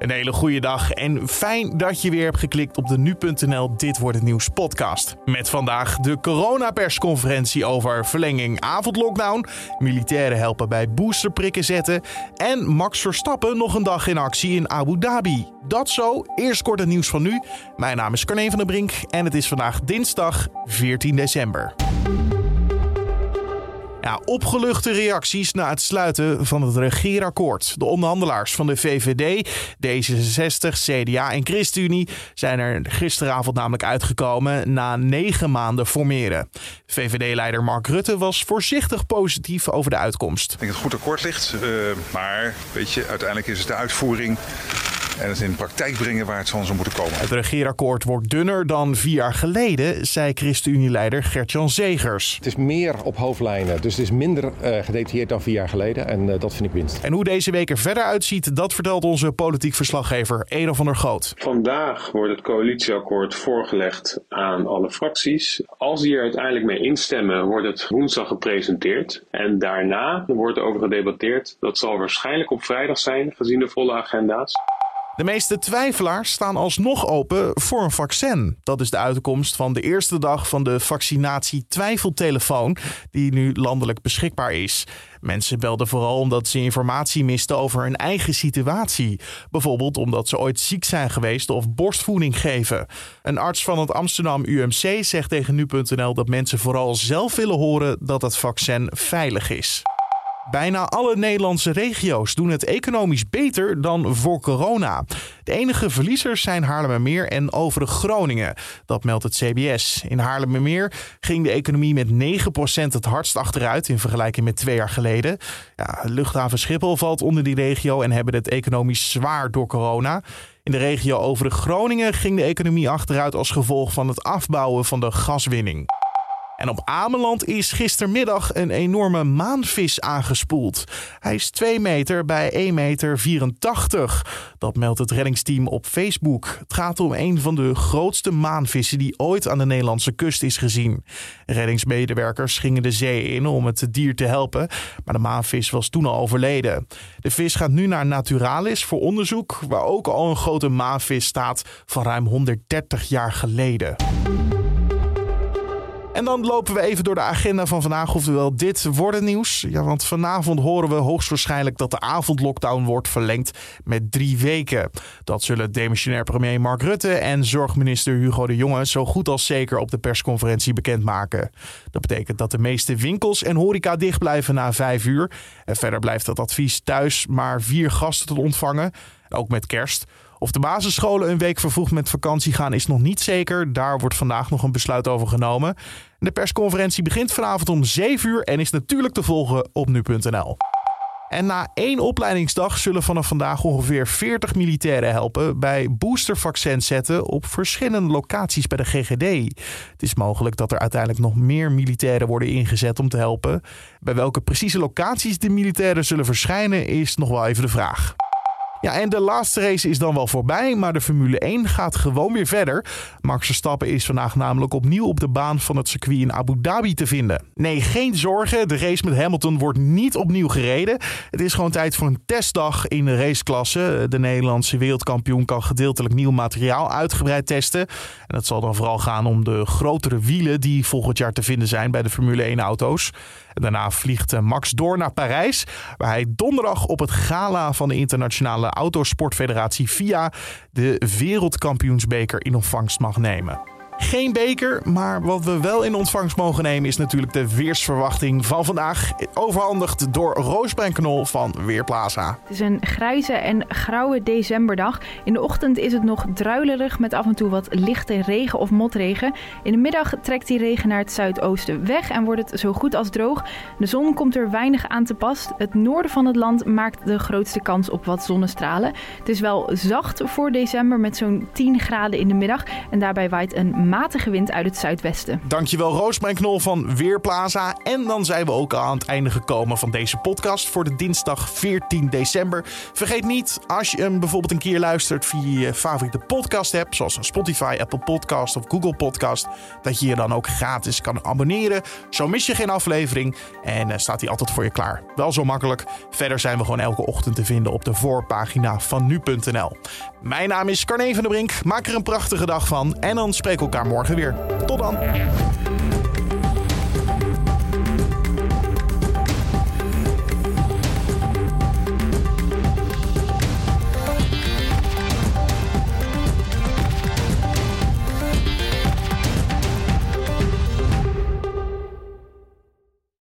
Een hele goede dag en fijn dat je weer hebt geklikt op de nu.nl Dit wordt het nieuws podcast. Met vandaag de coronapersconferentie over verlenging avondlockdown, militairen helpen bij boosterprikken zetten en Max Verstappen nog een dag in actie in Abu Dhabi. Dat zo, eerst kort het nieuws van nu. Mijn naam is Carne van der Brink en het is vandaag dinsdag 14 december. Ja, opgeluchte reacties na het sluiten van het regeerakkoord. De onderhandelaars van de VVD, D66, CDA en ChristenUnie zijn er gisteravond namelijk uitgekomen na negen maanden formeren. VVD-leider Mark Rutte was voorzichtig positief over de uitkomst. Ik denk dat het goed akkoord ligt, uh, maar weet je, uiteindelijk is het de uitvoering en het in de praktijk brengen waar het van zou moeten komen. Het regeerakkoord wordt dunner dan vier jaar geleden, zei ChristenUnie-leider Gert-Jan Zegers. Het is meer op hoofdlijnen, dus het is minder uh, gedetailleerd dan vier jaar geleden en uh, dat vind ik winst. En hoe deze week er verder uitziet, dat vertelt onze politiek verslaggever Edo van der Goot. Vandaag wordt het coalitieakkoord voorgelegd aan alle fracties. Als die er uiteindelijk mee instemmen, wordt het woensdag gepresenteerd. En daarna wordt er over gedebatteerd. Dat zal waarschijnlijk op vrijdag zijn, gezien de volle agenda's. De meeste twijfelaars staan alsnog open voor een vaccin. Dat is de uitkomst van de eerste dag van de vaccinatie twijfeltelefoon, die nu landelijk beschikbaar is. Mensen belden vooral omdat ze informatie misten over hun eigen situatie. Bijvoorbeeld omdat ze ooit ziek zijn geweest of borstvoeding geven. Een arts van het Amsterdam UMC zegt tegen nu.nl dat mensen vooral zelf willen horen dat het vaccin veilig is. Bijna alle Nederlandse regio's doen het economisch beter dan voor corona. De enige verliezers zijn Haarlemmermeer en Overig Groningen. Dat meldt het CBS. In Haarlemmermeer ging de economie met 9% het hardst achteruit in vergelijking met twee jaar geleden. Ja, luchthaven Schiphol valt onder die regio en hebben het economisch zwaar door corona. In de regio Overig Groningen ging de economie achteruit als gevolg van het afbouwen van de gaswinning. En op Ameland is gistermiddag een enorme maanvis aangespoeld. Hij is 2 meter bij 1,84 meter. Dat meldt het reddingsteam op Facebook. Het gaat om een van de grootste maanvissen die ooit aan de Nederlandse kust is gezien. Reddingsmedewerkers gingen de zee in om het dier te helpen, maar de maanvis was toen al overleden. De vis gaat nu naar Naturalis voor onderzoek, waar ook al een grote maanvis staat van ruim 130 jaar geleden. En dan lopen we even door de agenda van vandaag, oftewel dit wordt nieuws. Ja, want vanavond horen we hoogstwaarschijnlijk dat de avondlockdown wordt verlengd met drie weken. Dat zullen demissionair premier Mark Rutte en zorgminister Hugo de Jonge zo goed als zeker op de persconferentie bekendmaken. Dat betekent dat de meeste winkels en horeca dicht blijven na vijf uur. En verder blijft dat advies thuis maar vier gasten te ontvangen, ook met kerst. Of de basisscholen een week vervroegd met vakantie gaan is nog niet zeker. Daar wordt vandaag nog een besluit over genomen. De persconferentie begint vanavond om 7 uur en is natuurlijk te volgen op nu.nl. En na één opleidingsdag zullen vanaf vandaag ongeveer 40 militairen helpen bij boostervaccins zetten op verschillende locaties bij de GGD. Het is mogelijk dat er uiteindelijk nog meer militairen worden ingezet om te helpen. Bij welke precieze locaties de militairen zullen verschijnen is nog wel even de vraag. Ja, en de laatste race is dan wel voorbij, maar de Formule 1 gaat gewoon weer verder. Max Verstappen is vandaag namelijk opnieuw op de baan van het circuit in Abu Dhabi te vinden. Nee, geen zorgen, de race met Hamilton wordt niet opnieuw gereden. Het is gewoon tijd voor een testdag in de raceklasse. De Nederlandse wereldkampioen kan gedeeltelijk nieuw materiaal uitgebreid testen. En dat zal dan vooral gaan om de grotere wielen die volgend jaar te vinden zijn bij de Formule 1 auto's. Daarna vliegt Max door naar Parijs, waar hij donderdag op het gala van de internationale Autosportfederatie FIA de wereldkampioensbeker in ontvangst mag nemen. Geen beker, maar wat we wel in ontvangst mogen nemen is natuurlijk de weersverwachting van vandaag. Overhandigd door Roos Knol van Weerplaza. Het is een grijze en grauwe decemberdag. In de ochtend is het nog druilerig met af en toe wat lichte regen of motregen. In de middag trekt die regen naar het zuidoosten weg en wordt het zo goed als droog. De zon komt er weinig aan te pas. Het noorden van het land maakt de grootste kans op wat zonnestralen. Het is wel zacht voor december met zo'n 10 graden in de middag en daarbij waait een matige wind uit het zuidwesten. Dankjewel Roosmijn Knol van Weerplaza. En dan zijn we ook aan het einde gekomen van deze podcast voor de dinsdag 14 december. Vergeet niet, als je hem bijvoorbeeld een keer luistert via je favoriete podcast app, zoals Spotify, Apple Podcast of Google Podcast, dat je je dan ook gratis kan abonneren. Zo mis je geen aflevering en uh, staat hij altijd voor je klaar. Wel zo makkelijk. Verder zijn we gewoon elke ochtend te vinden op de voorpagina van nu.nl. Mijn naam is Carne van der Brink. Maak er een prachtige dag van en dan spreken we elkaar morgen weer. Tot dan.